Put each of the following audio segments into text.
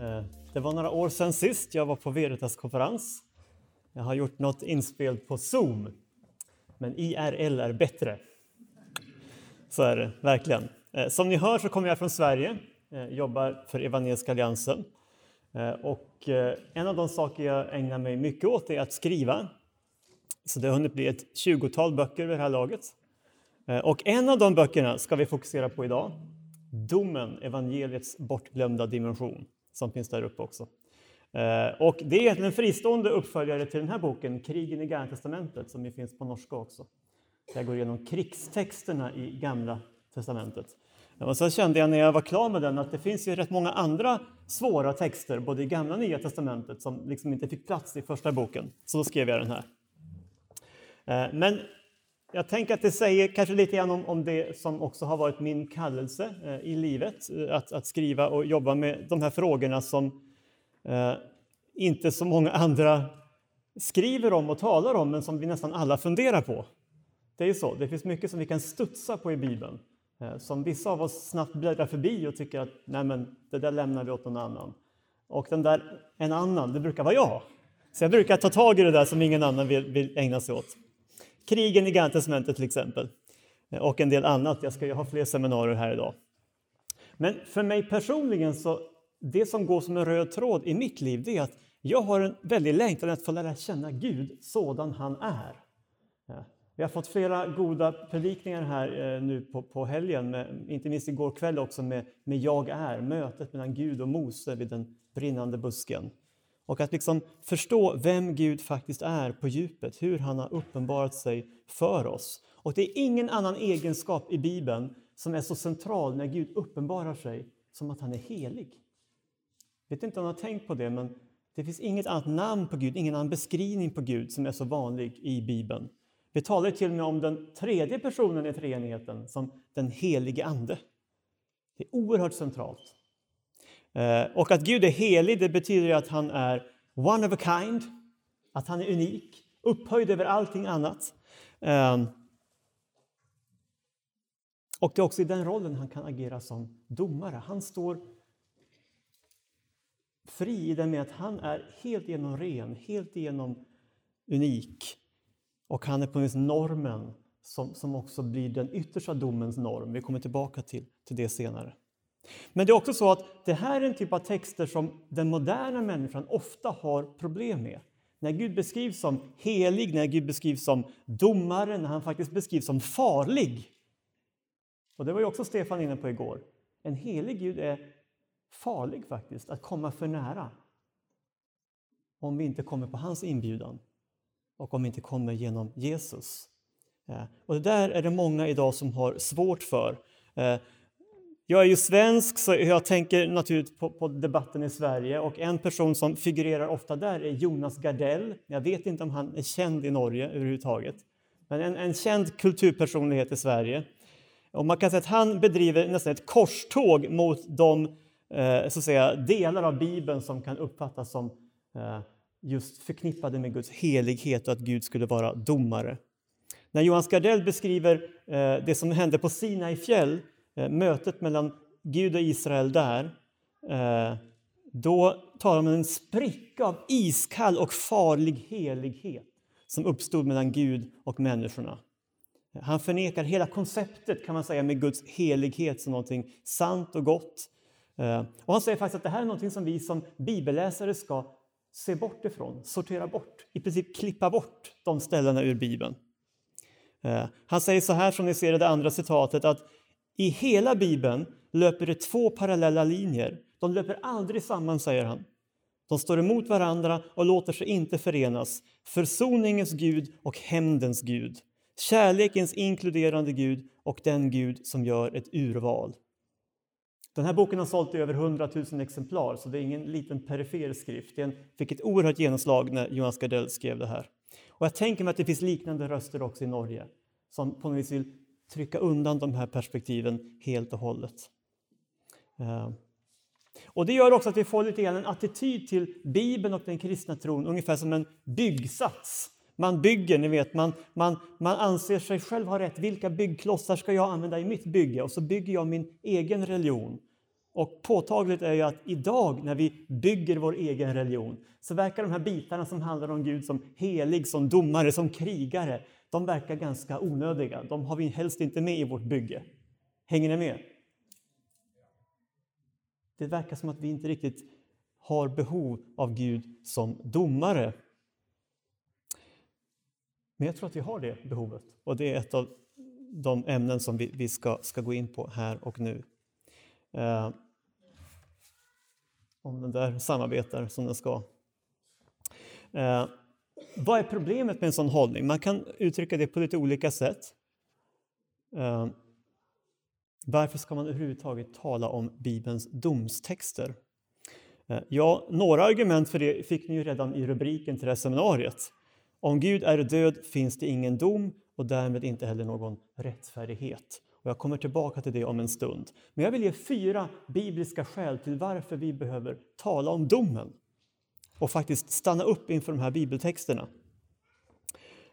Eh, det var några år sedan sist jag var på Veritas konferens. Jag har gjort något inspel på Zoom, men IRL är bättre. Så är det verkligen. Eh, som ni hör så kommer jag från Sverige, eh, jobbar för Evangeliska alliansen. Och en av de saker jag ägnar mig mycket åt är att skriva. Så det har hunnit bli ett tjugotal böcker vid det här laget. Och en av de böckerna ska vi fokusera på idag. Domen, evangeliets bortglömda dimension, som finns där uppe också. Eh, Och det är en fristående uppföljare till den här boken, Krigen i Gamla testamentet, som ju finns på norska också. Jag går igenom krigstexterna i Gamla testamentet. Och så kände jag när jag var klar med den att det finns ju rätt många andra svåra texter, både i Gamla och Nya testamentet, som liksom inte fick plats i första boken. Så då skrev jag den här. Eh, Men jag tänker att det säger kanske lite grann om, om det som också har varit min kallelse eh, i livet, eh, att, att skriva och jobba med de här frågorna som eh, inte så många andra skriver om och talar om, men som vi nästan alla funderar på. Det är ju så, det finns mycket som vi kan studsa på i Bibeln, eh, som vissa av oss snabbt bläddrar förbi och tycker att Nej, men det där lämnar vi åt någon annan. Och den där en annan, det brukar vara jag. Så jag brukar ta tag i det där som ingen annan vill, vill ägna sig åt. Krigen i Gamla testamentet till exempel. Eh, och en del annat. Jag ska ju ha fler seminarier här idag. Men för mig personligen så det som går som en röd tråd i mitt liv det är att jag har en väldig längtan att få lära känna Gud sådan han är. Ja. Vi har fått flera goda predikningar här eh, nu på, på helgen, med, inte minst igår kväll också med, med Jag är, mötet mellan Gud och Mose vid den brinnande busken. Och att liksom förstå vem Gud faktiskt är på djupet, hur han har uppenbarat sig för oss. Och det är ingen annan egenskap i Bibeln som är så central när Gud uppenbarar sig som att han är helig. Jag vet inte om ni har tänkt på det, men det finns inget annat namn på Gud, ingen annan beskrivning på Gud som är så vanlig i Bibeln. Vi talar till och med om den tredje personen i treenigheten som den helige Ande. Det är oerhört centralt. Eh, och att Gud är helig, det betyder att han är one of a kind, att han är unik, upphöjd över allting annat. Ehm, och det är också i den rollen han kan agera som domare. Han står fri i den med att han är helt igenom ren, helt igenom unik. Och han är på något vis normen som, som också blir den yttersta domens norm. Vi kommer tillbaka till, till det senare. Men det är också så att det här är en typ av texter som den moderna människan ofta har problem med. När Gud beskrivs som helig, när Gud beskrivs som domare, när han faktiskt beskrivs som farlig. Och det var ju också Stefan inne på igår. En helig Gud är farlig faktiskt, att komma för nära. Om vi inte kommer på hans inbjudan och om vi inte kommer genom Jesus. Eh, och det där är det många idag som har svårt för. Eh, jag är ju svensk så jag tänker naturligtvis på, på debatten i Sverige och en person som figurerar ofta där är Jonas Gardell. Jag vet inte om han är känd i Norge överhuvudtaget. Men en, en känd kulturpersonlighet i Sverige. Och man kan säga att han bedriver nästan ett korståg mot de eh, så att säga, delar av Bibeln som kan uppfattas som eh, just förknippade med Guds helighet och att Gud skulle vara domare. När Johan Gardell beskriver eh, det som hände på Sinai fjäll, Eh, mötet mellan Gud och Israel där, eh, då talar han om en spricka av iskall och farlig helighet som uppstod mellan Gud och människorna. Eh, han förnekar hela konceptet kan man säga med Guds helighet som någonting sant och gott. Och han säger faktiskt att det här är någonting som vi som bibelläsare ska se bort ifrån, sortera bort, i princip klippa bort de ställena ur Bibeln. Han säger så här som ni ser i det andra citatet att i hela Bibeln löper det två parallella linjer. De löper aldrig samman, säger han. De står emot varandra och låter sig inte förenas. Försoningens Gud och hämndens Gud. Kärlekens inkluderande Gud och den Gud som gör ett urval. Den här boken har sålt i över 100 000 exemplar, så det är ingen liten perifer skrift. Den fick ett oerhört genomslag när Jonas Gardell skrev det här. Och jag tänker mig att det finns liknande röster också i Norge som på något vis vill trycka undan de här perspektiven helt och hållet. Eh, och Det gör också att vi får lite grann en attityd till Bibeln och den kristna tron ungefär som en byggsats. Man bygger, ni vet, man, man, man anser sig själv ha rätt. Vilka byggklossar ska jag använda i mitt bygge? Och så bygger jag min egen religion. Och påtagligt är ju att idag när vi bygger vår egen religion så verkar de här bitarna som handlar om Gud som helig, som domare, som krigare, de verkar ganska onödiga. De har vi helst inte med i vårt bygge. Hänger ni med? Det verkar som att vi inte riktigt har behov av Gud som domare. Men jag tror att vi har det behovet och det är ett av de ämnen som vi, vi ska, ska gå in på här och nu. Eh, om den där samarbetar som den ska. Eh, vad är problemet med en sån hållning? Man kan uttrycka det på lite olika sätt. Eh, varför ska man överhuvudtaget tala om Bibelns domstexter? Eh, ja, några argument för det fick ni ju redan i rubriken till det här seminariet. Om Gud är död finns det ingen dom och därmed inte heller någon rättfärdighet. Och jag kommer tillbaka till det om en stund. Men jag vill ge fyra bibliska skäl till varför vi behöver tala om domen och faktiskt stanna upp inför de här bibeltexterna.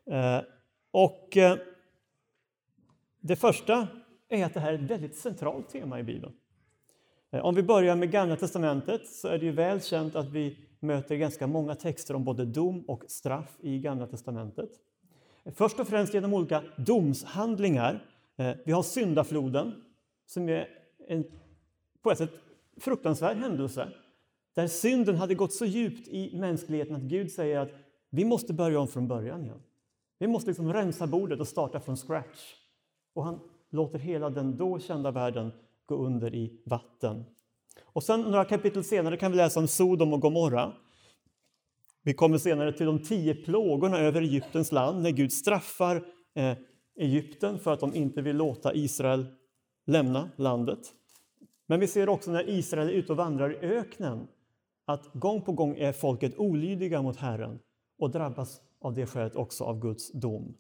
Eh, och eh, det första är att det här är ett väldigt centralt tema i Bibeln. Eh, om vi börjar med Gamla testamentet så är det ju väl känt att vi möter ganska många texter om både dom och straff i Gamla testamentet. Först och främst genom olika domshandlingar. Eh, vi har syndafloden som är en på ett sätt fruktansvärd händelse där synden hade gått så djupt i mänskligheten att Gud säger att vi måste börja om från början igen. Vi måste liksom rensa bordet och starta från scratch. Och han låter hela den då kända världen gå under i vatten. Och sen några kapitel senare kan vi läsa om Sodom och Gomorra. Vi kommer senare till de tio plågorna över Egyptens land när Gud straffar eh, Egypten för att de inte vill låta Israel lämna landet. Men vi ser också när Israel är ute och vandrar i öknen att gång på gång är folket olydiga mot Herren och drabbas av det skälet också av Guds dom.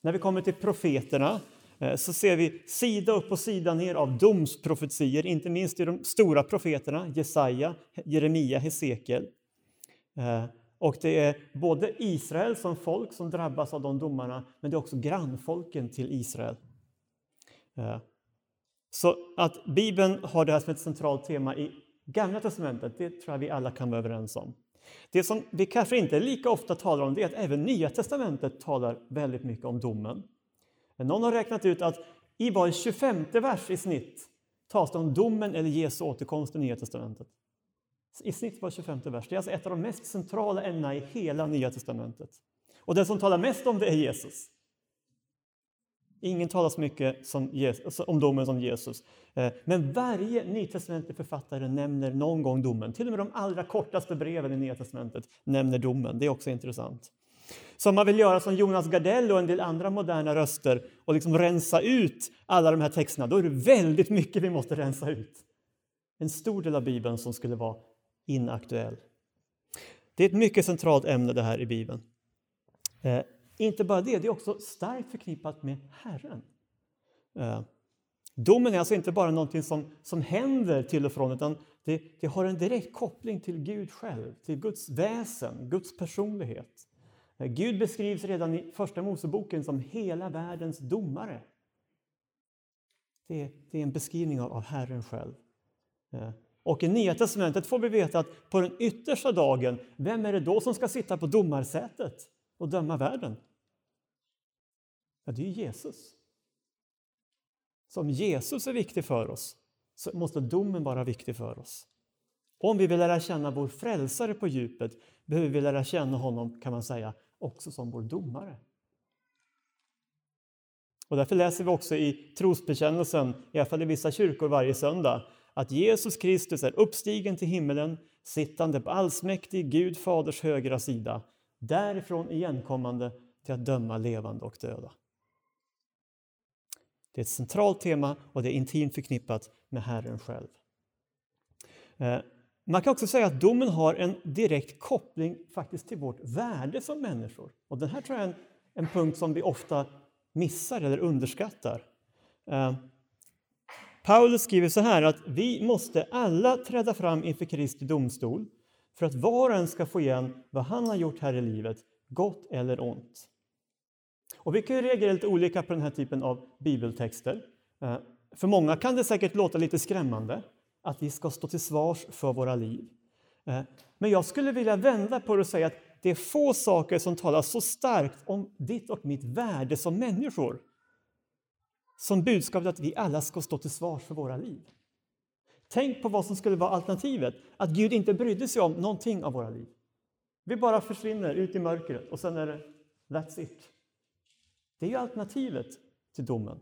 När vi kommer till profeterna eh, så ser vi sida upp och sida ner av domsprofetier, inte minst i de stora profeterna Jesaja, Jeremia, Hesekiel. Eh, och det är både Israel som folk som drabbas av de domarna, men det är också grannfolken till Israel. Eh, så att Bibeln har det här som ett centralt tema i Gamla testamentet, det tror jag vi alla kan vara överens om. Det som vi kanske inte lika ofta talar om det är att även Nya testamentet talar väldigt mycket om domen. Någon har räknat ut att i var 25 vers i snitt tas det om domen eller Jesu återkomst i Nya testamentet. I snitt var 25 vers. Det är alltså ett av de mest centrala ämnena i hela Nya testamentet. Och den som talar mest om det är Jesus. Ingen talar så mycket som Jesus, om domen som Jesus. Eh, men varje nytestamentlig författare nämner någon gång domen. Till och med de allra kortaste breven i Nya testamentet nämner domen. Det är också intressant. Så om man vill göra som Jonas Gardell och en del andra moderna röster och liksom rensa ut alla de här texterna, då är det väldigt mycket vi måste rensa ut. En stor del av Bibeln som skulle vara inaktuell. Det är ett mycket centralt ämne det här i Bibeln. Eh, inte bara det, det är också starkt förknippat med Herren. Eh, domen är alltså inte bara någonting som, som händer till och från utan det, det har en direkt koppling till Gud själv, till Guds väsen, Guds personlighet. Eh, Gud beskrivs redan i Första Moseboken som hela världens domare. Det, det är en beskrivning av, av Herren själv. Eh, och i Nya testamentet får vi veta att på den yttersta dagen, vem är det då som ska sitta på domarsätet? och döma världen? Ja, det är Jesus. Så om Jesus är viktig för oss så måste domen vara viktig för oss. Om vi vill lära känna vår frälsare på djupet behöver vi lära känna honom, kan man säga, också som vår domare. Och därför läser vi också i trosbekännelsen, i alla fall i vissa kyrkor varje söndag, att Jesus Kristus är uppstigen till himmelen, sittande på allsmäktig Gud faders högra sida, därifrån igenkommande till att döma levande och döda. Det är ett centralt tema och det är intimt förknippat med Herren själv. Eh, man kan också säga att domen har en direkt koppling faktiskt till vårt värde som människor. Och den här tror jag är en, en punkt som vi ofta missar eller underskattar. Eh, Paulus skriver så här att vi måste alla träda fram inför Kristi domstol för att var och en ska få igen vad han har gjort här i livet, gott eller ont. Och vi kan ju reagera lite olika på den här typen av bibeltexter. Eh, för många kan det säkert låta lite skrämmande att vi ska stå till svars för våra liv. Eh, men jag skulle vilja vända på det och säga att det är få saker som talar så starkt om ditt och mitt värde som människor som budskapet att vi alla ska stå till svars för våra liv. Tänk på vad som skulle vara alternativet, att Gud inte brydde sig om någonting av våra liv. Vi bara försvinner ut i mörkret och sen är det that's it. Det är ju alternativet till domen.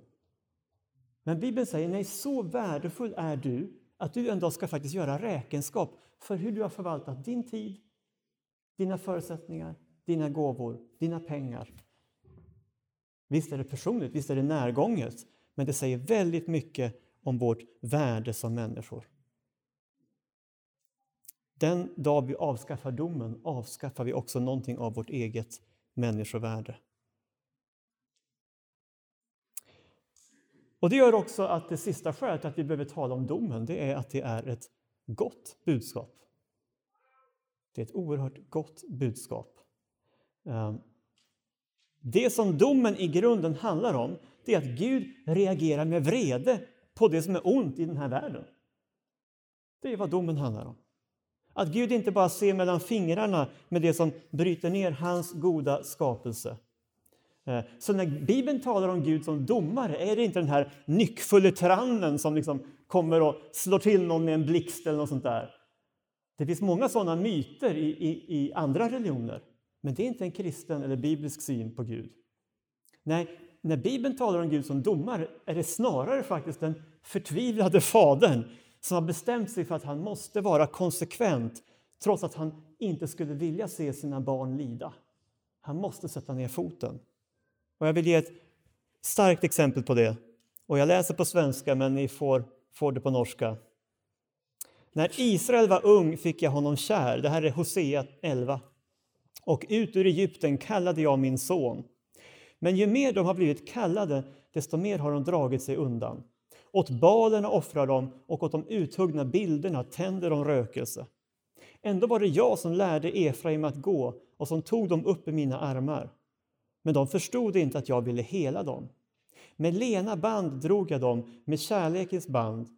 Men Bibeln säger nej, så värdefull är du att du en dag ska faktiskt göra räkenskap för hur du har förvaltat din tid, dina förutsättningar, dina gåvor, dina pengar. Visst är det personligt, visst är det närgånget, men det säger väldigt mycket om vårt värde som människor. Den dag vi avskaffar domen avskaffar vi också någonting av vårt eget människovärde. Och Det gör också att det sista skälet att vi behöver tala om domen det är att det är ett gott budskap. Det är ett oerhört gott budskap. Ehm, det som domen i grunden handlar om det är att Gud reagerar med vrede på det som är ont i den här världen. Det är vad domen handlar om. Att Gud inte bara ser mellan fingrarna med det som bryter ner hans goda skapelse eh, så när Bibeln talar om Gud som domare är det inte den här nyckfulle tyrannen som liksom kommer och slår till någon med en blixt eller något sånt där. Det finns många sådana myter i, i, i andra religioner, men det är inte en kristen eller biblisk syn på Gud. Nej, när Bibeln talar om Gud som domare är det snarare faktiskt den förtvivlade fadern som har bestämt sig för att han måste vara konsekvent trots att han inte skulle vilja se sina barn lida. Han måste sätta ner foten. Och jag vill ge ett starkt exempel på det. Och jag läser på svenska, men ni får, får det på norska. När Israel var ung fick jag honom kär. Det här är Hosea 11. Och ut ur Egypten kallade jag min son. Men ju mer de har blivit kallade, desto mer har de dragit sig undan. Åt balerna offrar de och åt de uthuggna bilderna tänder de rökelse. Ändå var det jag som lärde Efraim att gå och som tog dem upp i mina armar. Men de förstod inte att jag ville hela dem. Med lena band drog jag dem, med kärlekens band.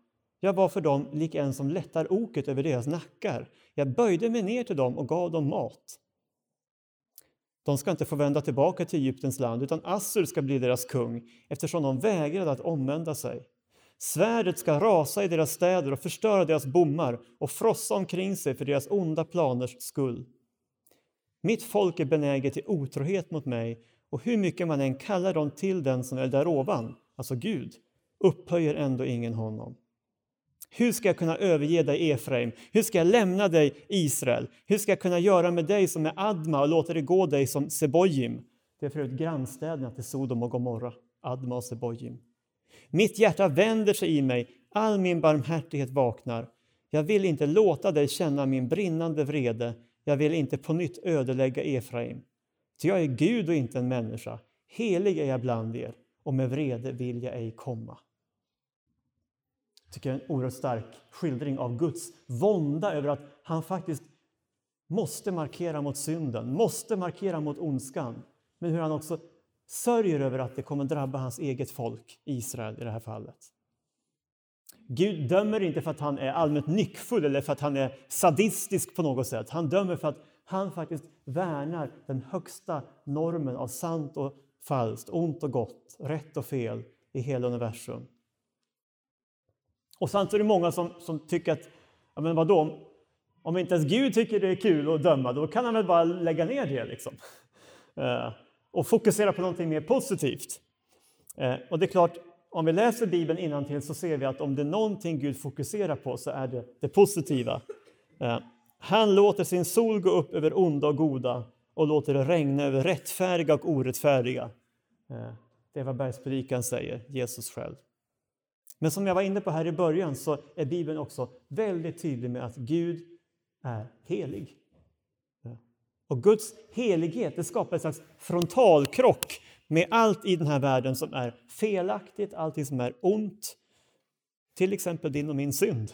Jag var för dem lik en som lättar oket över deras nackar. Jag böjde mig ner till dem och gav dem mat. De ska inte få vända tillbaka till Egyptens land, utan Assur ska bli deras kung eftersom de vägrade att omvända sig. Svärdet ska rasa i deras städer och förstöra deras bommar och frossa omkring sig för deras onda planers skull. Mitt folk är benäget till otrohet mot mig och hur mycket man än kallar dem till den som är där ovan, alltså Gud, upphöjer ändå ingen honom. Hur ska jag kunna överge dig, Efraim? Hur ska jag lämna dig, Israel? Hur ska jag kunna göra med dig som är Adma och låta det gå dig som Sebojim? Det är förut grannstäderna till Sodom och Gomorra, Adma och Sebojim. Mitt hjärta vänder sig i mig, all min barmhärtighet vaknar. Jag vill inte låta dig känna min brinnande vrede, jag vill inte på nytt ödelägga Efraim. Ty jag är Gud och inte en människa. Helig är jag bland er och med vrede vill jag ej komma tycker jag är en oerhört stark skildring av Guds vånda över att han faktiskt måste markera mot synden, måste markera mot ondskan. Men hur han också sörjer över att det kommer drabba hans eget folk, Israel i det här fallet. Gud dömer inte för att han är allmänt nyckfull eller för att han är sadistisk på något sätt. Han dömer för att han faktiskt värnar den högsta normen av sant och falskt, ont och gott, rätt och fel i hela universum. Och sen är det många som, som tycker att, ja men vadå, om inte ens Gud tycker det är kul att döma, då kan han väl bara lägga ner det liksom. Eh, och fokusera på någonting mer positivt. Eh, och det är klart, om vi läser Bibeln innantill så ser vi att om det är någonting Gud fokuserar på så är det det positiva. Eh, han låter sin sol gå upp över onda och goda och låter det regna över rättfärdiga och orättfärdiga. Eh, det är vad bergspredikan säger, Jesus själv. Men som jag var inne på här i början så är Bibeln också väldigt tydlig med att Gud är helig. Och Guds helighet det skapar en slags frontalkrock med allt i den här världen som är felaktigt, allting som är ont. Till exempel din och min synd.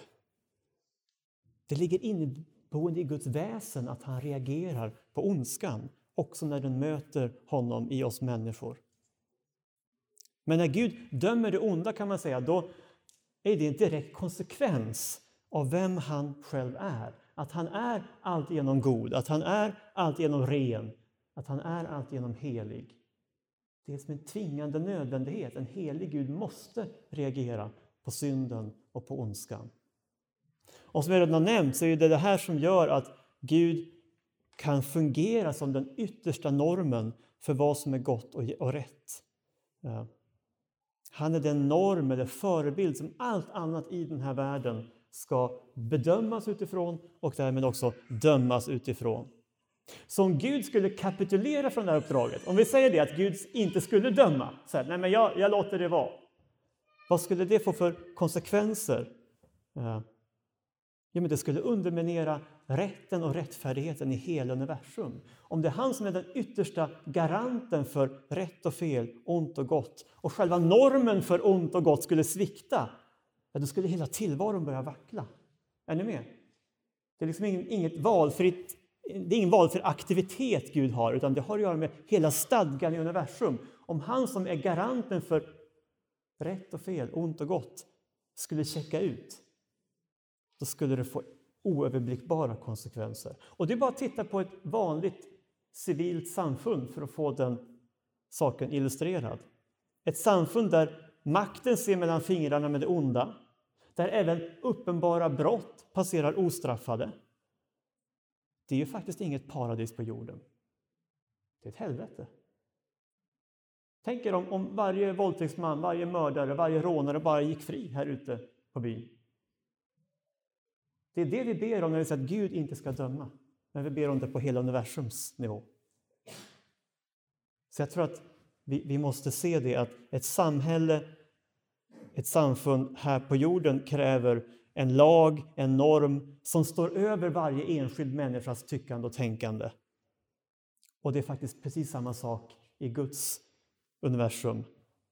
Det ligger inneboende i Guds väsen att han reagerar på ondskan också när den möter honom i oss människor. Men när Gud dömer det onda kan man säga, då är det en direkt konsekvens av vem han själv är. Att han är alltigenom god, att han är alltigenom ren, att han är alltigenom helig. Det är som en tvingande nödvändighet. En helig Gud måste reagera på synden och på ondskan. Och som jag redan har nämnt så är det det här som gör att Gud kan fungera som den yttersta normen för vad som är gott och rätt. Eh, han är den norm eller förebild som allt annat i den här världen ska bedömas utifrån och därmed också dömas utifrån. Så om Gud skulle kapitulera från det här uppdraget, om vi säger det att Gud inte skulle döma, så här, nej men jag, jag låter det vara. Vad skulle det få för konsekvenser? Eh, ja, men det skulle underminera rätten och rättfärdigheten i hela universum. Om det är han som är den yttersta garanten för rätt och fel, ont och gott och själva normen för ont och gott skulle svikta, ja, då skulle hela tillvaron börja vackla. Är ni med? Det är liksom inget valfritt, det är ingen valfri aktivitet Gud har, utan det har att göra med hela stadgan i universum. Om han som är garanten för rätt och fel, ont och gott, skulle checka ut, då skulle det få oöverblickbara konsekvenser. Och det är bara att titta på ett vanligt civilt samfund för att få den saken illustrerad. Ett samfund där makten ser mellan fingrarna med det onda, där även uppenbara brott passerar ostraffade. Det är ju faktiskt inget paradis på jorden. Det är ett helvete. Tänk er om, om varje våldtäktsman, varje mördare, varje rånare bara gick fri här ute på byn. Det är det vi ber om när vi säger att Gud inte ska döma. Men vi ber om det på hela universums nivå. Så jag tror att vi, vi måste se det att ett samhälle, ett samfund här på jorden kräver en lag, en norm som står över varje enskild människas tyckande och tänkande. Och det är faktiskt precis samma sak i Guds universum.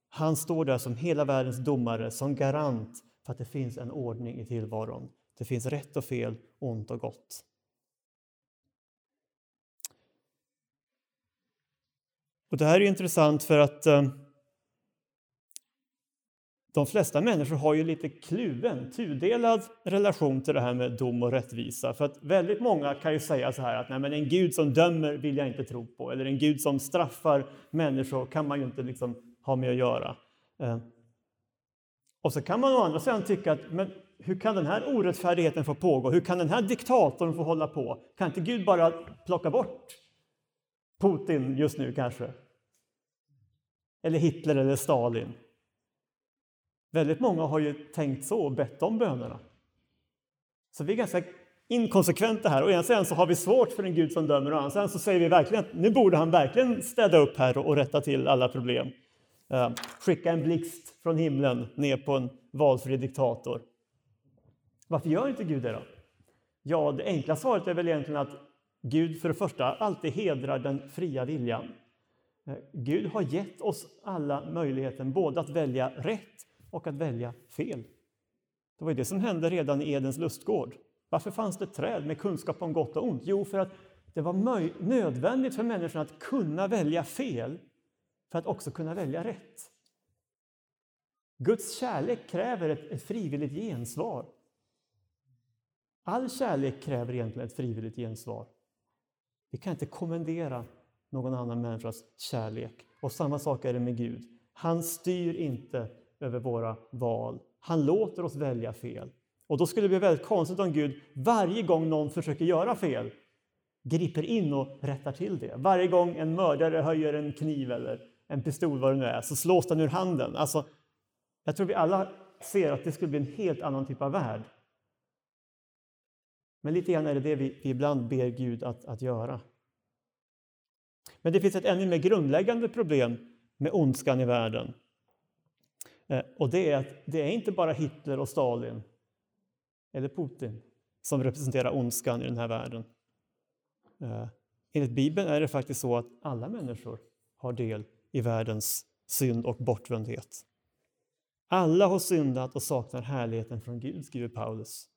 Han står där som hela världens domare, som garant för att det finns en ordning i tillvaron. Det finns rätt och fel, ont och gott. Och Det här är intressant för att eh, de flesta människor har ju lite kluven, tudelad relation till det här med dom och rättvisa. För att väldigt många kan ju säga så här att Nej, men en Gud som dömer vill jag inte tro på. Eller en Gud som straffar människor kan man ju inte liksom ha med att göra. Eh, och så kan man å andra sidan tycka att men hur kan den här orättfärdigheten få pågå? Hur kan den här diktatorn få hålla på? Kan inte Gud bara plocka bort Putin just nu kanske? Eller Hitler eller Stalin? Väldigt många har ju tänkt så och bett om bönerna. Så vi är ganska inkonsekventa här. Å ena sidan så har vi svårt för en Gud som dömer, och å andra sidan så säger vi verkligen att nu borde han verkligen städa upp här och rätta till alla problem. Eh, skicka en blixt från himlen ner på en valfri diktator. Varför gör inte Gud det då? Ja, det enkla svaret är väl egentligen att Gud för det första alltid hedrar den fria viljan. Eh, Gud har gett oss alla möjligheten både att välja rätt och att välja fel. Det var ju det som hände redan i Edens lustgård. Varför fanns det träd med kunskap om gott och ont? Jo, för att det var nödvändigt för människan att kunna välja fel för att också kunna välja rätt. Guds kärlek kräver ett, ett frivilligt gensvar. All kärlek kräver egentligen ett frivilligt gensvar. Vi kan inte kommendera någon annan människas kärlek. Och samma sak är det med Gud. Han styr inte över våra val. Han låter oss välja fel. Och då skulle det bli väldigt konstigt om Gud varje gång någon försöker göra fel griper in och rättar till det. Varje gång en mördare höjer en kniv eller en pistol, vad det nu är, så slås den ur handen. Alltså, jag tror vi alla ser att det skulle bli en helt annan typ av värld. Men lite grann är det det vi, vi ibland ber Gud att, att göra. Men det finns ett ännu mer grundläggande problem med ondskan i världen. Eh, och det är att det är inte bara Hitler och Stalin eller Putin som representerar ondskan i den här världen. Eh, enligt Bibeln är det faktiskt så att alla människor har del i världens synd och bortvändhet. Alla har syndat och saknar härligheten från Gud, skriver Paulus.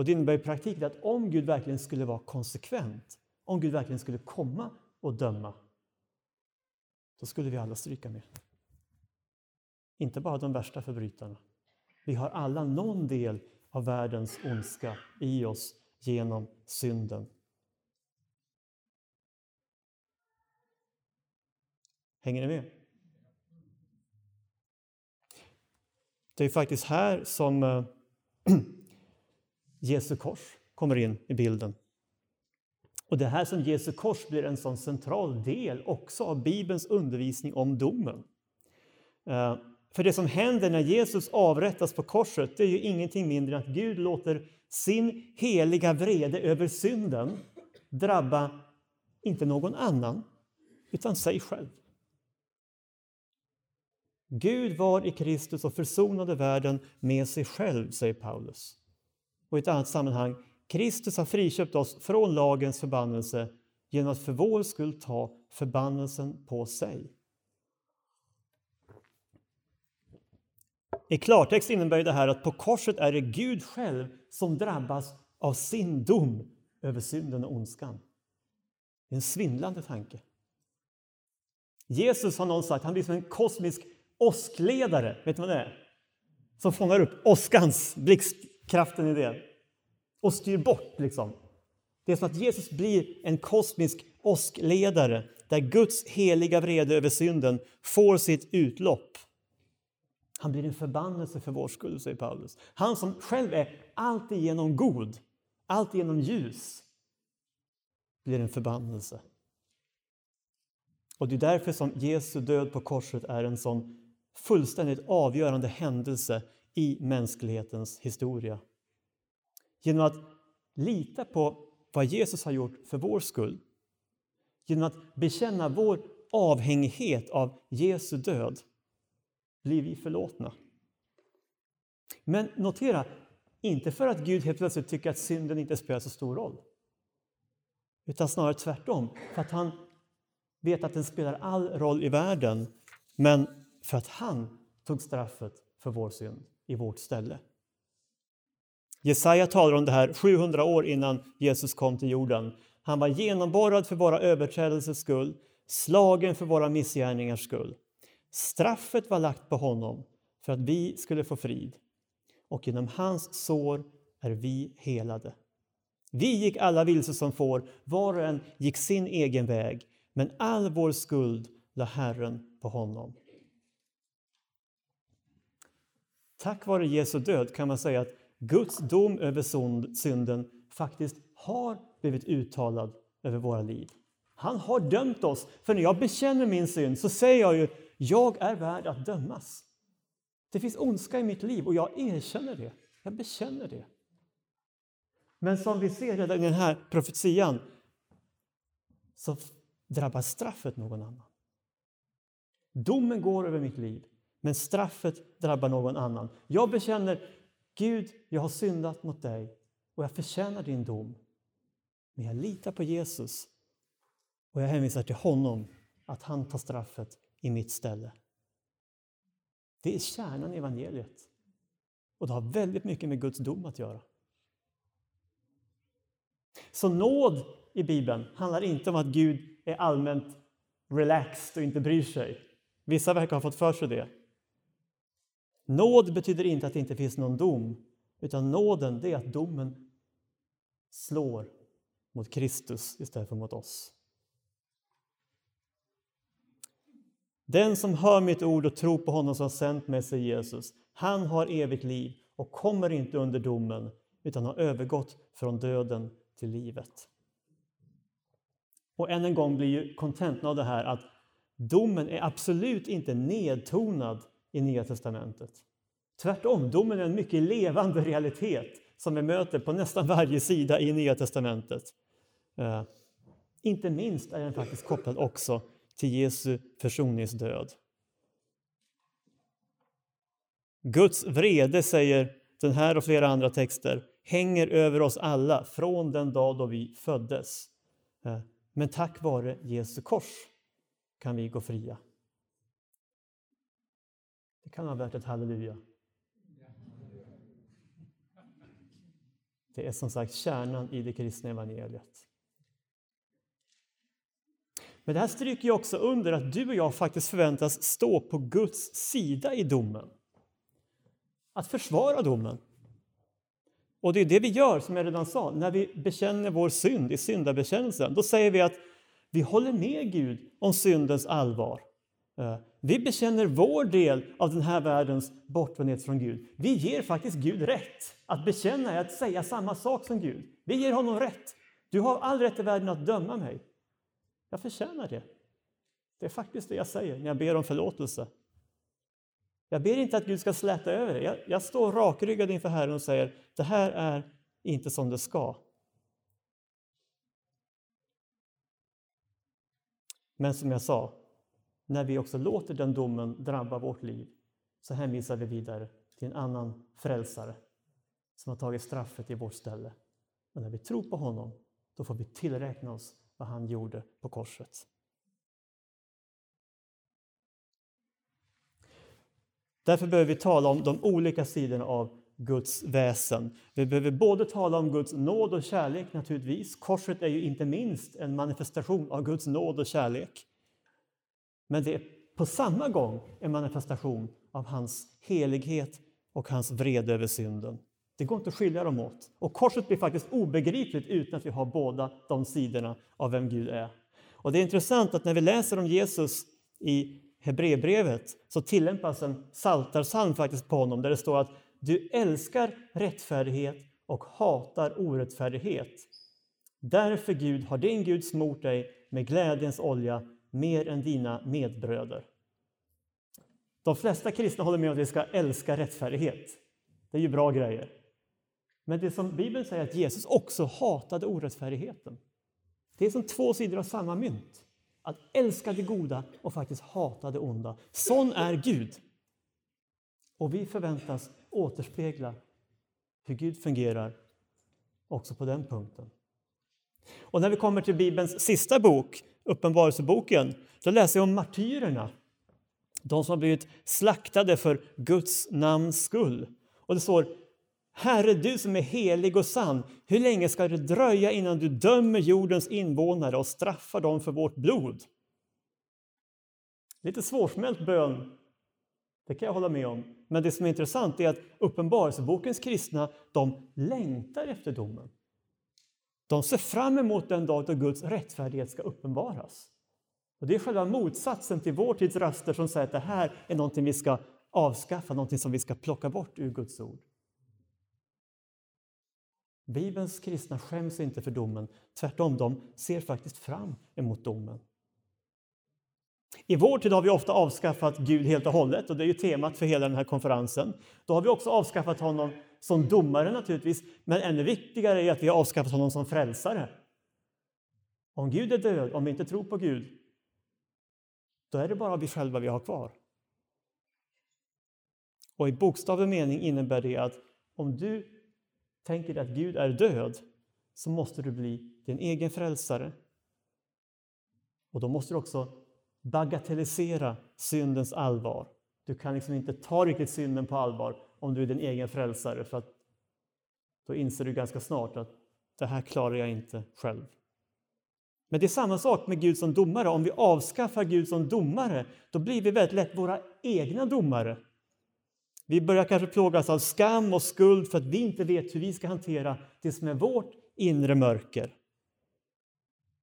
Och Det innebär i praktiken att om Gud verkligen skulle vara konsekvent, om Gud verkligen skulle komma och döma, då skulle vi alla stryka med. Inte bara de värsta förbrytarna. Vi har alla någon del av världens ondska i oss genom synden. Hänger ni med? Det är faktiskt här som eh, Jesu kors kommer in i bilden. Och det är här som Jesu kors blir en sån central del också av Bibelns undervisning om domen. Eh, för det som händer när Jesus avrättas på korset det är ju ingenting mindre än att Gud låter sin heliga vrede över synden drabba inte någon annan, utan sig själv. Gud var i Kristus och försonade världen med sig själv, säger Paulus. Och i ett annat sammanhang, Kristus har friköpt oss från lagens förbannelse genom att för vår skull ta förbannelsen på sig. I klartext innebär det här att på korset är det Gud själv som drabbas av sin dom över synden och ondskan. Det är en svindlande tanke. Jesus har någon sagt, han blir som en kosmisk åskledare. Vet du vad det är? Som fångar upp åskans, blixt. Kraften i det och styr bort. Liksom. Det är som att Jesus blir en kosmisk åskledare där Guds heliga vrede över synden får sitt utlopp. Han blir en förbannelse för vår skull, säger Paulus. Han som själv är alltigenom god, alltigenom ljus, blir en förbannelse. Och Det är därför som Jesu död på korset är en sån fullständigt avgörande händelse i mänsklighetens historia. Genom att lita på vad Jesus har gjort för vår skull, genom att bekänna vår avhängighet av Jesu död, blir vi förlåtna. Men notera, inte för att Gud helt plötsligt tycker att synden inte spelar så stor roll. Utan snarare tvärtom, för att han vet att den spelar all roll i världen, men för att han tog straffet för vår synd i vårt ställe. Jesaja talar om det här 700 år innan Jesus kom till jorden. Han var genomborrad för våra överträdelsers skull, slagen för våra missgärningars skull. Straffet var lagt på honom för att vi skulle få frid och genom hans sår är vi helade. Vi gick alla vilse som får, var och en gick sin egen väg, men all vår skuld la Herren på honom. Tack vare Jesu död kan man säga att Guds dom över synden faktiskt har blivit uttalad över våra liv. Han har dömt oss, för när jag bekänner min synd så säger jag ju jag är värd att dömas. Det finns ondska i mitt liv och jag erkänner det. Jag bekänner det. Men som vi ser redan i den här profetian så drabbar straffet någon annan. Domen går över mitt liv, men straffet drabbar någon annan. Jag bekänner Gud, jag har syndat mot dig och jag förtjänar din dom. Men jag litar på Jesus och jag hänvisar till honom att han tar straffet i mitt ställe. Det är kärnan i evangeliet. Och det har väldigt mycket med Guds dom att göra. Så nåd i Bibeln handlar inte om att Gud är allmänt relaxed och inte bryr sig. Vissa verkar ha fått för sig det. Nåd betyder inte att det inte finns någon dom, utan nåden det är att domen slår mot Kristus istället för mot oss. Den som hör mitt ord och tror på honom som har sänt med sig Jesus, han har evigt liv och kommer inte under domen utan har övergått från döden till livet. Och än en gång blir ju kontentan av det här att domen är absolut inte nedtonad i Nya testamentet. Tvärtom, domen är en mycket levande realitet som vi möter på nästan varje sida i Nya testamentet. Eh, inte minst är den faktiskt kopplad också till Jesu försoningsdöd. Guds vrede, säger den här och flera andra texter, hänger över oss alla från den dag då vi föddes. Eh, men tack vare Jesu kors kan vi gå fria. Det kan vara värt ett halleluja. Det är som sagt kärnan i det kristna evangeliet. Men det här stryker ju också under att du och jag faktiskt förväntas stå på Guds sida i domen. Att försvara domen. Och det är det vi gör, som jag redan sa, när vi bekänner vår synd i syndabekännelsen. Då säger vi att vi håller med Gud om syndens allvar. Eh, vi bekänner vår del av den här världens bortvändhet från Gud. Vi ger faktiskt Gud rätt. Att bekänna är att säga samma sak som Gud. Vi ger honom rätt. Du har all rätt i världen att döma mig. Jag förtjänar det. Det är faktiskt det jag säger när jag ber om förlåtelse. Jag ber inte att Gud ska släta över det. Jag, jag står rakryggad inför Herren och säger det här är inte som det ska. Men som jag sa, när vi också låter den domen drabba vårt liv så hänvisar vi vidare till en annan frälsare som har tagit straffet i vårt ställe. Och när vi tror på honom, då får vi tillräkna oss vad han gjorde på korset. Därför behöver vi tala om de olika sidorna av Guds väsen. Vi behöver både tala om Guds nåd och kärlek naturligtvis. Korset är ju inte minst en manifestation av Guds nåd och kärlek. Men det är på samma gång en manifestation av hans helighet och hans vrede över synden. Det går inte att skilja dem åt. Och korset blir faktiskt obegripligt utan att vi har båda de sidorna av vem Gud är. Och det är intressant att när vi läser om Jesus i Hebreerbrevet så tillämpas en saltarsalm faktiskt på honom där det står att du älskar rättfärdighet och hatar orättfärdighet. Därför Gud har din Gud smort dig med glädjens olja mer än dina medbröder. De flesta kristna håller med om att vi ska älska rättfärdighet. Det är ju bra grejer. Men det som Bibeln säger att Jesus också hatade orättfärdigheten. Det är som två sidor av samma mynt. Att älska det goda och faktiskt hata det onda. Sån är Gud. Och vi förväntas återspegla hur Gud fungerar också på den punkten. Och när vi kommer till Bibelns sista bok, Uppenbarelseboken, då läser jag om martyrerna. De som har blivit slaktade för Guds namns skull. Och det står Herre, du som är helig och sann, hur länge ska det dröja innan du dömer jordens invånare och straffar dem för vårt blod? Lite svårsmält bön, det kan jag hålla med om. Men det som är intressant är att Uppenbarelsebokens kristna, de längtar efter domen. De ser fram emot den dag då Guds rättfärdighet ska uppenbaras. Och det är själva motsatsen till vår tids röster som säger att det här är någonting vi ska avskaffa, någonting som vi ska plocka bort ur Guds ord. Bibelns kristna skäms inte för domen, tvärtom, de ser faktiskt fram emot domen. I vår tid har vi ofta avskaffat Gud helt och hållet och det är ju temat för hela den här konferensen. Då har vi också avskaffat honom som domare naturligtvis, men ännu viktigare är att vi har avskaffat honom som frälsare. Om Gud är död, om vi inte tror på Gud, då är det bara vi själva vi har kvar. Och i bokstavlig mening innebär det att om du tänker dig att Gud är död så måste du bli din egen frälsare. Och då måste du också bagatellisera syndens allvar. Du kan liksom inte ta riktigt synden på allvar om du är din egen frälsare för att då inser du ganska snart att det här klarar jag inte själv. Men det är samma sak med Gud som domare. Om vi avskaffar Gud som domare, då blir vi väldigt lätt våra egna domare. Vi börjar kanske plågas av skam och skuld för att vi inte vet hur vi ska hantera det som är vårt inre mörker.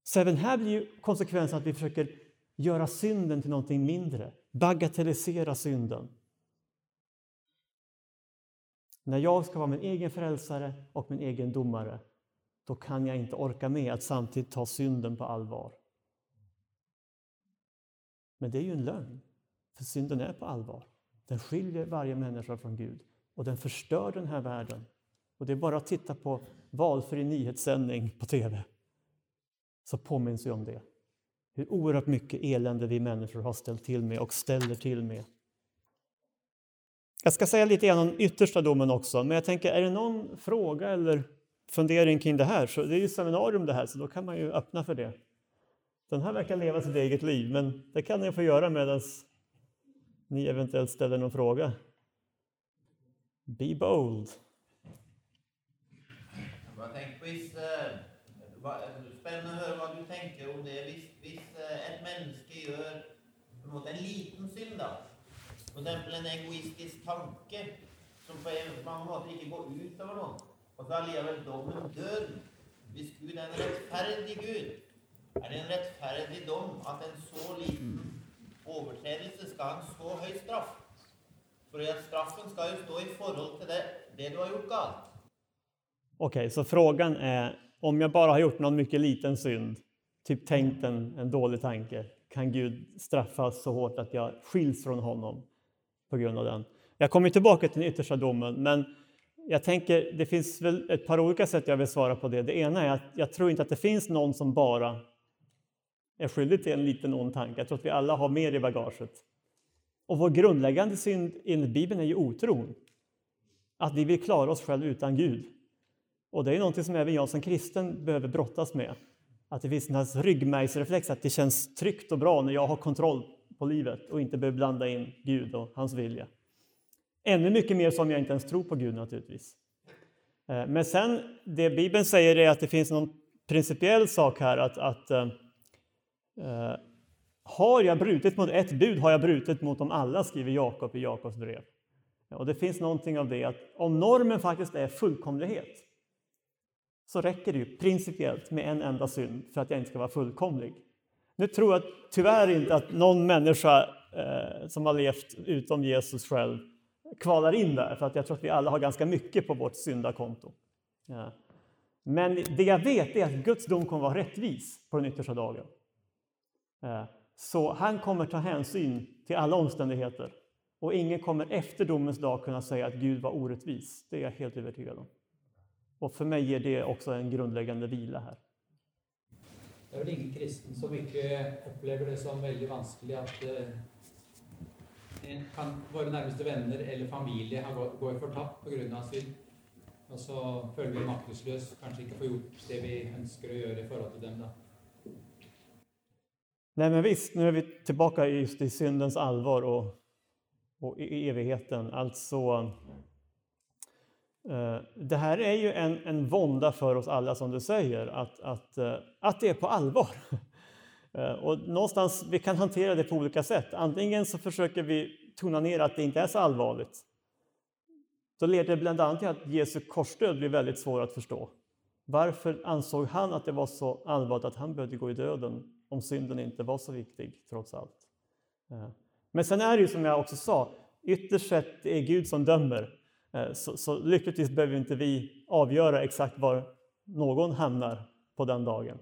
Så även här blir konsekvensen att vi försöker göra synden till någonting mindre, bagatellisera synden. När jag ska vara min egen frälsare och min egen domare, då kan jag inte orka med att samtidigt ta synden på allvar. Men det är ju en lögn, för synden är på allvar. Den skiljer varje människa från Gud och den förstör den här världen. Och det är bara att titta på valfri nyhetssändning på tv så påminns vi om det. Hur oerhört mycket elände vi människor har ställt till med och ställer till med. Jag ska säga lite grann om yttersta domen också, men jag tänker, är det någon fråga eller fundering kring det här? Så det är ju seminarium det här, så då kan man ju öppna för det. Den här verkar leva sitt eget liv, men det kan ni få göra medan ni eventuellt ställer någon fråga. Be bold. Jag tänkte hvis, eh, spännande att höra vad du tänker om det Visst, visst eh, ett människa gör en liten synd, da. F.eks. en egoistisk tanke som på en eller annen måte ikke går utover noen. Og så allikevel dommen dør. Hvis Gud er en rettferdig Gud, er det en rettferdig dom at en så liten overtredelse skal ha en så høy straff? Fordi at straffen skal jo stå i forhold til det, det du har gjort galt. Okej, okay, så frågan är om jag bara har gjort någon mycket liten synd, typ tänkt en, en dålig tanke, kan Gud straffas så hårt att jag skiljs från honom på grund av den? Jag kommer tillbaka till den yttersta domen, men jag tänker det finns väl ett par olika sätt jag vill svara på det. Det ena är att jag tror inte att det finns någon som bara är skyldig till en liten ond tanke. Jag tror att vi alla har mer i bagaget. Och vår grundläggande synd enligt Bibeln är ju otron. Att vi vill klara oss själva utan Gud. Och det är någonting som även jag som kristen behöver brottas med. Att det finns en ryggmärgsreflex, att det känns tryggt och bra när jag har kontroll på livet och inte behöver blanda in Gud och hans vilja. Ännu mycket mer som jag inte ens tror på Gud naturligtvis. Eh, men sen, det Bibeln säger är att det finns någon principiell sak här att, att uh, har jag brutit mot ett bud har jag brutit mot dem alla, skriver Jakob i Jakobs brev. Och det finns någonting av det att om normen faktiskt är fullkomlighet så räcker det ju principiellt med en enda synd för att jag inte ska vara fullkomlig. Nu tror jag tyvärr inte att någon människa eh, som har levt utom Jesus själv kvalar in där, för att jag tror att vi alla har ganska mycket på vårt syndakonto. Ja. Men det jag vet är att Guds dom kommer vara rättvis på den yttersta dagen. Eh, så han kommer ta hänsyn till alla omständigheter och ingen kommer efter domens dag kunna säga att Gud var orättvis. Det är jag helt övertygad om. Och för mig ger det också en grundläggande vila här. Det är väl ingen kristen som inte upplever det som väldigt vanskligt att eh, kan, våra närmaste vänner eller familj går förtapp på grund av synd. Och så följer vi maktlösa, kanske inte får gjort det vi önskar att göra i förhållande till dem. Då. Nej, men visst, nu är vi tillbaka just i syndens allvar och, och i evigheten. Alltså, Eh, det här är ju en, en vånda för oss alla, som du säger, att, att, eh, att det är på allvar. Eh, och någonstans, vi kan hantera det på olika sätt. Antingen så försöker vi tona ner att det inte är så allvarligt. Då leder det bland annat till att Jesu korsdöd blir väldigt svår att förstå. Varför ansåg han att det var så allvarligt att han behövde gå i döden om synden inte var så viktig, trots allt? Men sen är det ju som jag också sa, ytterst sett är Gud som dömer. Eh, så, så lyckligtvis behöver inte vi avgöra exakt var någon hamnar på den dagen.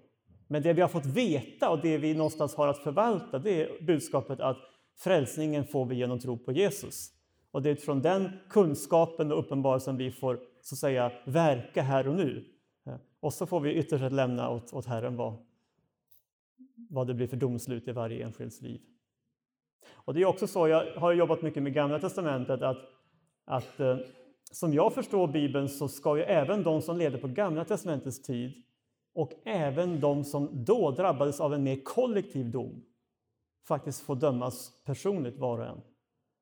Men det vi har fått veta och det vi någonstans har att förvalta, det är budskapet att frälsningen får vi genom tro på Jesus. Och det är utifrån den kunskapen och uppenbarelsen vi får så att säga verka här och nu. Eh, och så får vi ytterst lämna åt, åt Herren vad, vad det blir för domslut i varje enskilds liv. Och det är också så, jag har jobbat mycket med Gamla Testamentet, att, att eh, som jag förstår Bibeln så ska ju även de som levde på Gamla testamentets tid och även de som då drabbades av en mer kollektiv dom faktiskt få dömas personligt var och en.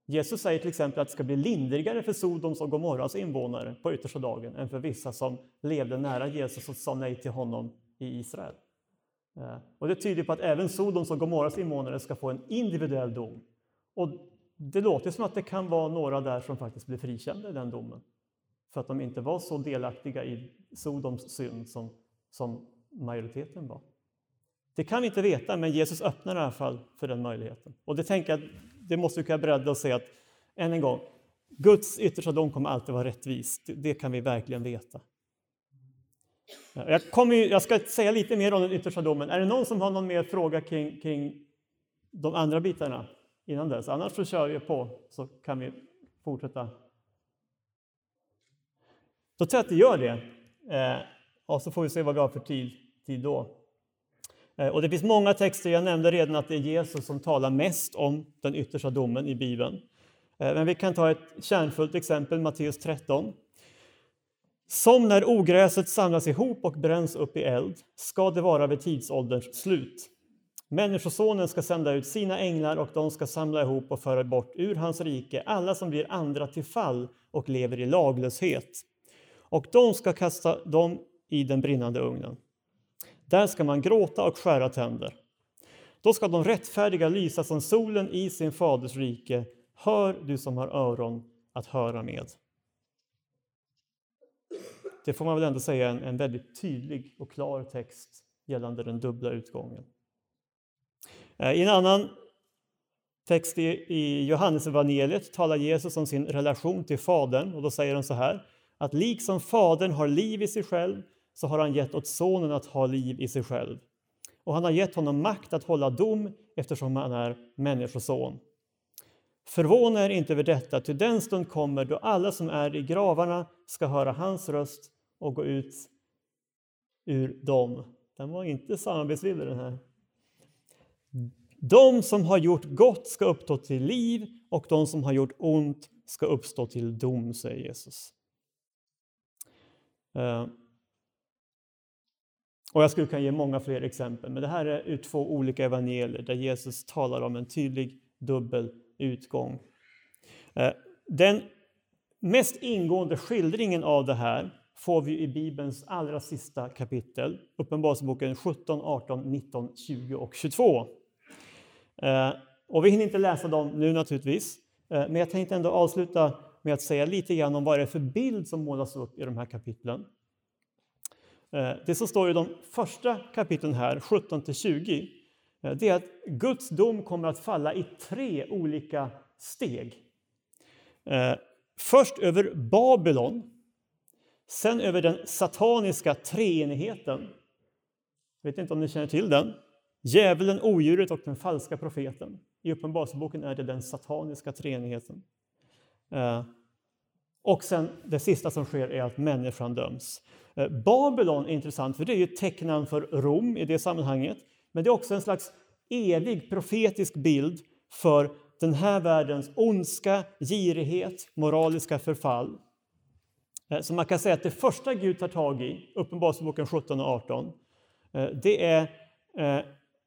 Jesus säger till exempel att det ska bli lindrigare för Sodoms och Gomorras invånare på yttersta dagen än för vissa som levde nära Jesus och sa nej till honom i Israel. Eh, och det tyder på att även Sodoms och Gomorras invånare ska få en individuell dom. Och det låter som att det kan vara några där som faktiskt blev frikända i den domen. För att de inte var så delaktiga i Sodoms synd som, som majoriteten var. Det kan vi inte veta, men Jesus öppnar i alla fall för den möjligheten. Och det tänker jag, det måste vi kunna bredda och säga att, än en gång, Guds yttersta dom kommer alltid vara rättvis. Det kan vi verkligen veta. Jag, kommer, jag ska säga lite mer om den yttersta domen. Är det någon som har någon mer fråga kring, kring de andra bitarna innan dess. Annars så kör vi på så kan vi fortsätta. Då tror jag att vi gör det. Eh, och så får vi se vad vi har för tid, tid då. Eh, och det finns många texter, jag nämnde redan att det är Jesus som talar mest om den yttersta domen i Bibeln. Eh, men vi kan ta ett kärnfullt exempel, Matteus 13. Som när ogräset samlas ihop och bränns upp i eld ska det vara vid tidsålderns slut. Människosonen ska sända ut sina änglar och de ska samla ihop och föra bort ur hans rike alla som blir andra till fall och lever i laglöshet. Och de ska kasta dem i den brinnande ugnen. Där ska man gråta och skära tänder. Då ska de rättfärdiga lysa som solen i sin faders rike. Hör du som har öron att höra med. Det får man väl ändå säga är en, en väldigt tydlig och klar text gällande den dubbla utgången. Eh, I en annan text i Johannesevangeliet talar Jesus om sin relation till Fadern och då säger han så här att liksom Fadern har liv i sig själv så har han gett åt Sonen att ha liv i sig själv. Och han har gett honom makt att hålla dom eftersom han är Människoson. Förvåna er inte över detta, till den stund kommer då alla som är i gravarna ska höra hans röst och gå ut ur dem. Den var inte samarbetsvillig den här. De som har gjort gott ska uppstå till liv och de som har gjort ont ska uppstå till dom, säger Jesus. Eh, och jag skulle kunna ge många fler exempel, men det här är ur två olika evangelier där Jesus talar om en tydlig dubbel utgång. Eh, den mest ingående skildringen av det här får vi i Bibelns allra sista kapitel, Uppenbarelseboken 17, 18, 19, 20 och 22. Eh, och vi hinner inte läsa dem nu naturligtvis, eh, men jag tänkte ändå avsluta med att säga lite grann om vad det är för bild som målas upp i de här kapitlen. Eh, det som står i de första kapitlen här, 17 till 20, eh, det är att Guds dom kommer att falla i tre olika steg. Eh, först över Babylon, sen över den sataniska treenigheten. Jag vet inte om ni känner till den. Djävulen, odjuret och den falska profeten. I Uppenbarelseboken är det den sataniska treenigheten. Eh, och sen det sista som sker är att människan döms. Eh, Babylon är intressant, för det är ju ett för Rom i det sammanhanget. Men det är också en slags evig profetisk bild för den här världens ondska, girighet, moraliska förfall. Eh, så man kan säga att det första Gud tar tag i, Uppenbarelseboken 17 och 18, det är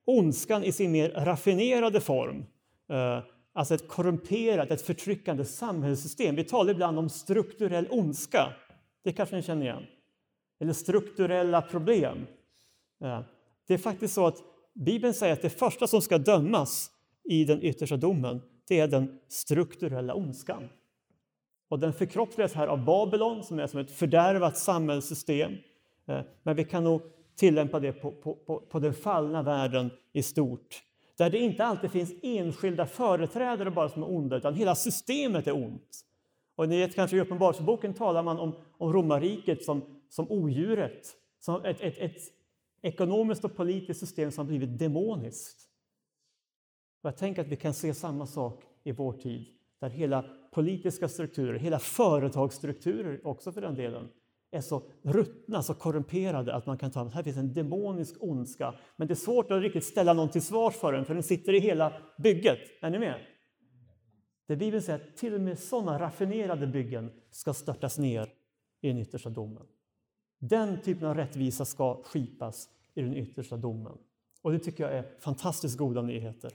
ondskan i sin mer raffinerade form. Eh, alltså ett korrumperat, ett förtryckande samhällssystem. Vi talar ibland om strukturell ondska. Det kanske ni känner igen. Eller strukturella problem. Eh, det är faktiskt så att Bibeln säger att det första som ska dömas i den yttersta domen, det är den strukturella ondskan. Och den förkroppsligas här av Babylon, som är som ett fördärvat samhällssystem. Eh, men vi kan nog tillämpa det på, på, på, på den fallna världen i stort. Där det inte alltid finns enskilda företrädare bara som är onda, utan hela systemet är ont. Och ni vet kanske i Uppenbarelseboken talar man om, om romarriket som, som odjuret, som ett, ett, ett ekonomiskt och politiskt system som har blivit demoniskt. Och jag tänker att vi kan se samma sak i vår tid, där hela politiska strukturer, hela företagsstrukturer också för den delen, är så ruttna, så korrumperade att man kan ta att här finns en demonisk ondska. Men det är svårt att riktigt ställa någon till svars för den, för den sitter i hela bygget. Är ni med? Det Bibeln säger att till och med sådana raffinerade byggen ska störtas ner i den yttersta domen. Den typen av rättvisa ska skipas i den yttersta domen. Och det tycker jag är fantastiskt goda nyheter.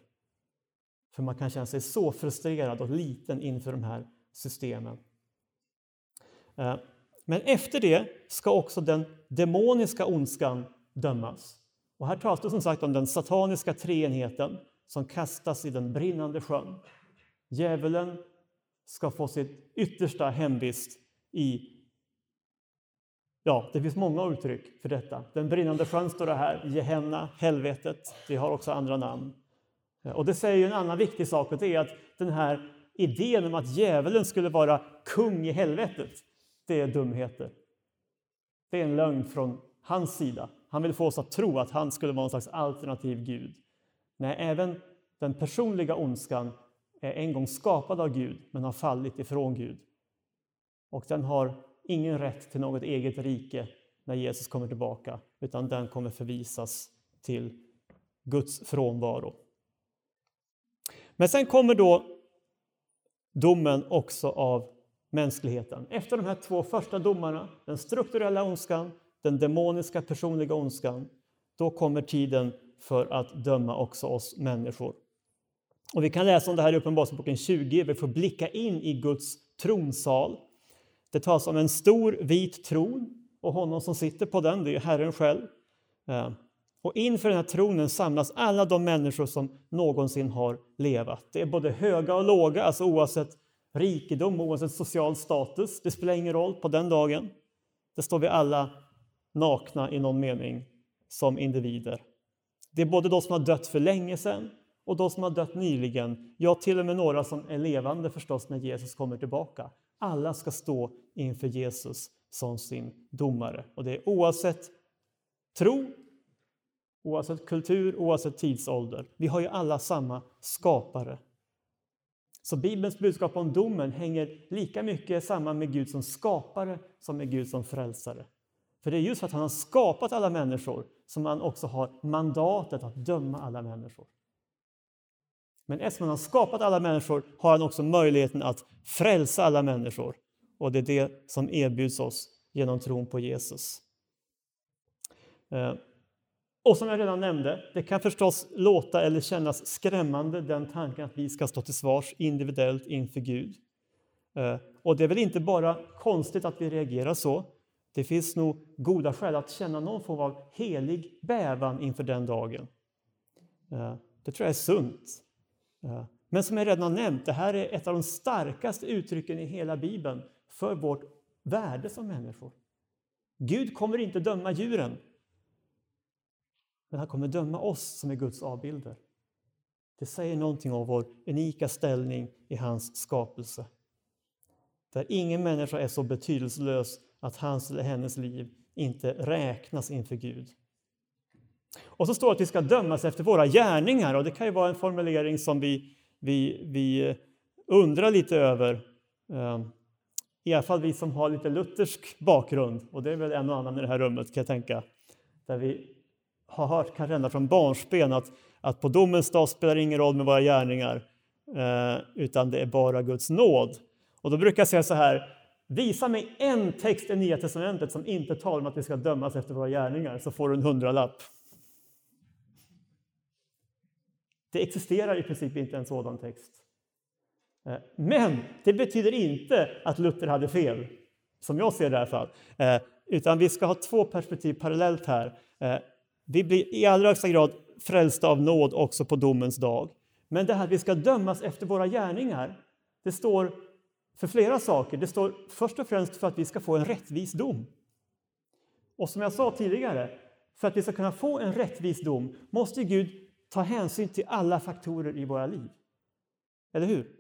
För man kan känna sig så frustrerad och liten inför de här systemen. Eh, men efter det ska också den demoniska ondskan dömas. Och här talas det som sagt om den sataniska treenheten som kastas i den brinnande sjön. Djävulen ska få sitt yttersta hemvist i Ja, det finns många uttryck för detta. Den brinnande sjön står det här, Gehenna, helvetet. Det har också andra namn. Och det säger en annan viktig sak och det är att den här idén om att djävulen skulle vara kung i helvetet, det är dumheter. Det är en lögn från hans sida. Han vill få oss att tro att han skulle vara någon slags alternativ Gud. Nej, även den personliga ondskan är en gång skapad av Gud men har fallit ifrån Gud. Och den har ingen rätt till något eget rike när Jesus kommer tillbaka, utan den kommer förvisas till Guds frånvaro. Men sen kommer då domen också av mänskligheten. Efter de här två första domarna, den strukturella ondskan, den demoniska personliga ondskan, då kommer tiden för att döma också oss människor. Och vi kan läsa om det här i Uppenbarelseboken 20. Vi får blicka in i Guds tronsal. Det talas om en stor vit tron och honom som sitter på den, det är Herren själv. Eh, och inför den här tronen samlas alla de människor som någonsin har levat. Det är både höga och låga, alltså oavsett rikedom, oavsett social status. Det spelar ingen roll på den dagen. Där står vi alla nakna i någon mening som individer. Det är både de som har dött för länge sedan och de som har dött nyligen. Ja, till och med några som är levande förstås när Jesus kommer tillbaka. Alla ska stå inför Jesus som sin domare. Och det är oavsett tro, oavsett kultur, oavsett tidsålder. Vi har ju alla samma skapare. Så Bibelns budskap om domen hänger lika mycket samman med Gud som skapare som med Gud som frälsare. För det är just för att han har skapat alla människor som han också har mandatet att döma alla människor. Men eftersom han har skapat alla människor har han också möjligheten att frälsa alla människor. Och det är det som erbjuds oss genom tron på Jesus. Eh, och som jag redan nämnde, det kan förstås låta eller kännas skrämmande den tanken att vi ska stå till svars individuellt inför Gud. Eh, och det är väl inte bara konstigt att vi reagerar så. Det finns nog goda skäl att känna någon form av helig bävan inför den dagen. Eh, det tror jag är sunt. Eh, men som jag redan har nämnt, det här är ett av de starkaste uttrycken i hela Bibeln för vårt värde som människor. Gud kommer inte döma djuren, men han kommer döma oss som är Guds avbilder. Det säger någonting om vår unika ställning i hans skapelse. Där ingen människa är så betydelselös att hans eller hennes liv inte räknas inför Gud. Och så står det att vi ska dömas efter våra gärningar och det kan ju vara en formulering som vi, vi, vi undrar lite över. Ehm, I alla fall vi som har lite luthersk bakgrund, och det är väl en och annan i det här rummet kan jag tänka, där vi har hört kanske ända från barnsben att, att på domens dag spelar det ingen roll med våra gärningar, eh, utan det är bara Guds nåd. Och då brukar jag säga så här, visa mig en text i Nya Testamentet som inte talar om att vi ska dömas efter våra gärningar, så får du en hundralapp. Det existerar i princip inte en sådan text. Eh, men det betyder inte att Luther hade fel, som jag ser det i alla fall. Eh, utan vi ska ha två perspektiv parallellt här. Eh, vi blir i allra högsta grad frälsta av nåd också på domens dag. Men det här att vi ska dömas efter våra gärningar, det står för flera saker. Det står först och främst för att vi ska få en rättvis dom. Och som jag sa tidigare, för att vi ska kunna få en rättvis dom måste Gud ta hänsyn till alla faktorer i våra liv. Eller hur?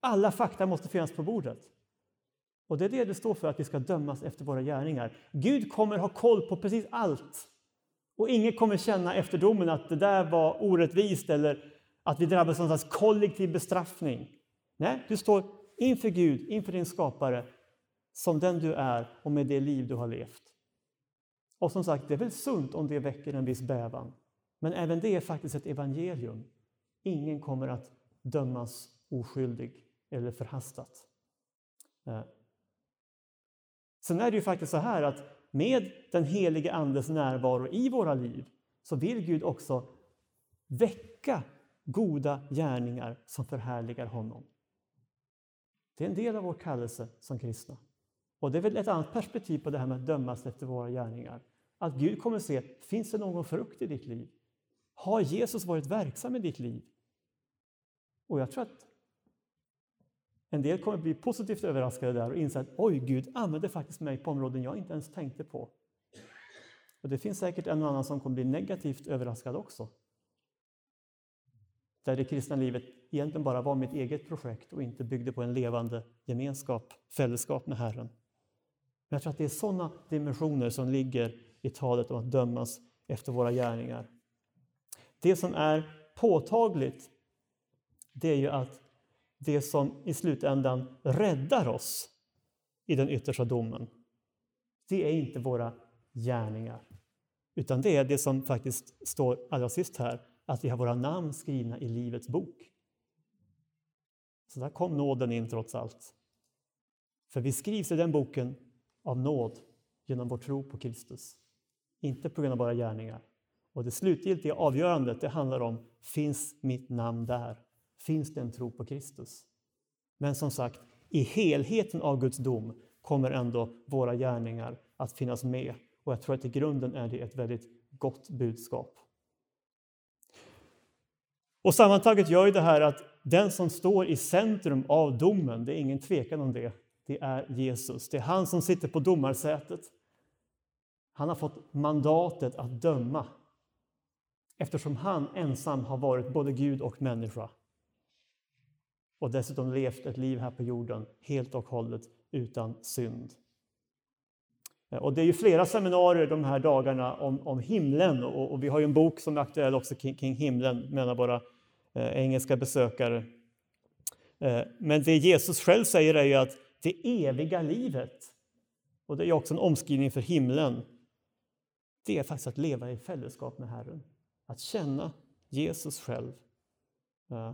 Alla fakta måste finnas på bordet. Och det är det det står för, att vi ska dömas efter våra gärningar. Gud kommer ha koll på precis allt. Och ingen kommer känna efter domen att det där var orättvist eller att vi drabbas av någon slags kollektiv bestraffning. Nej, du står inför Gud, inför din skapare, som den du är och med det liv du har levt. Och som sagt, det är väl sunt om det väcker en viss bävan. Men även det är faktiskt ett evangelium. Ingen kommer att dömas oskyldig eller förhastat. Eh. Sen är det ju faktiskt så här att med den helige Andes närvaro i våra liv så vill Gud också väcka goda gärningar som förhärligar honom. Det är en del av vår kallelse som kristna. Och det är väl ett annat perspektiv på det här med att dömas efter våra gärningar. Att Gud kommer att se, finns det någon frukt i ditt liv? Har Jesus varit verksam i ditt liv? Och jag tror att en del kommer bli positivt överraskade där och inse att oj, Gud använder faktiskt mig på områden jag inte ens tänkte på. Och det finns säkert en och annan som kommer bli negativt överraskad också. Där det kristna livet egentligen bara var mitt eget projekt och inte byggde på en levande gemenskap, fällskap med Herren. Men jag tror att det är sådana dimensioner som ligger i talet om att dömas efter våra gärningar. Det som är påtagligt det är ju att det som i slutändan räddar oss i den yttersta domen, det är inte våra gärningar. Utan det är det som faktiskt står allra sist här, att vi har våra namn skrivna i Livets bok. Så där kom nåden in trots allt. För vi skrivs i den boken av nåd genom vår tro på Kristus, inte på grund av våra gärningar. Och det slutgiltiga avgörandet det handlar om, finns mitt namn där? Finns det en tro på Kristus? Men som sagt, i helheten av Guds dom kommer ändå våra gärningar att finnas med. Och jag tror att i grunden är det ett väldigt gott budskap. Och sammantaget gör ju det här att den som står i centrum av domen, det är ingen tvekan om det, det är Jesus. Det är han som sitter på domarsätet. Han har fått mandatet att döma eftersom han ensam har varit både Gud och människa och dessutom levt ett liv här på jorden helt och hållet utan synd. Eh, och det är ju flera seminarier de här dagarna om, om himlen och, och vi har ju en bok som är aktuell också kring, kring himlen, menar våra eh, engelska besökare. Eh, men det Jesus själv säger är ju att det eviga livet, och det är också en omskrivning för himlen, det är faktiskt att leva i fällskap med Herren. Att känna Jesus själv. Eh,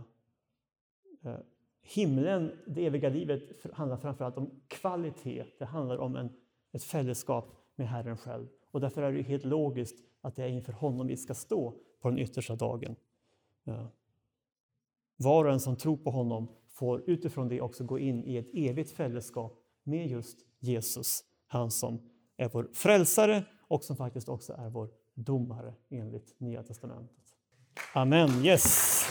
himlen, det eviga livet, handlar framför allt om kvalitet. Det handlar om en, ett fällskap med Herren själv. Och därför är det helt logiskt att det är inför honom vi ska stå på den yttersta dagen. Var och en som tror på honom får utifrån det också gå in i ett evigt fällskap med just Jesus, han som är vår frälsare och som faktiskt också är vår domare enligt Nya testamentet. Amen. Yes.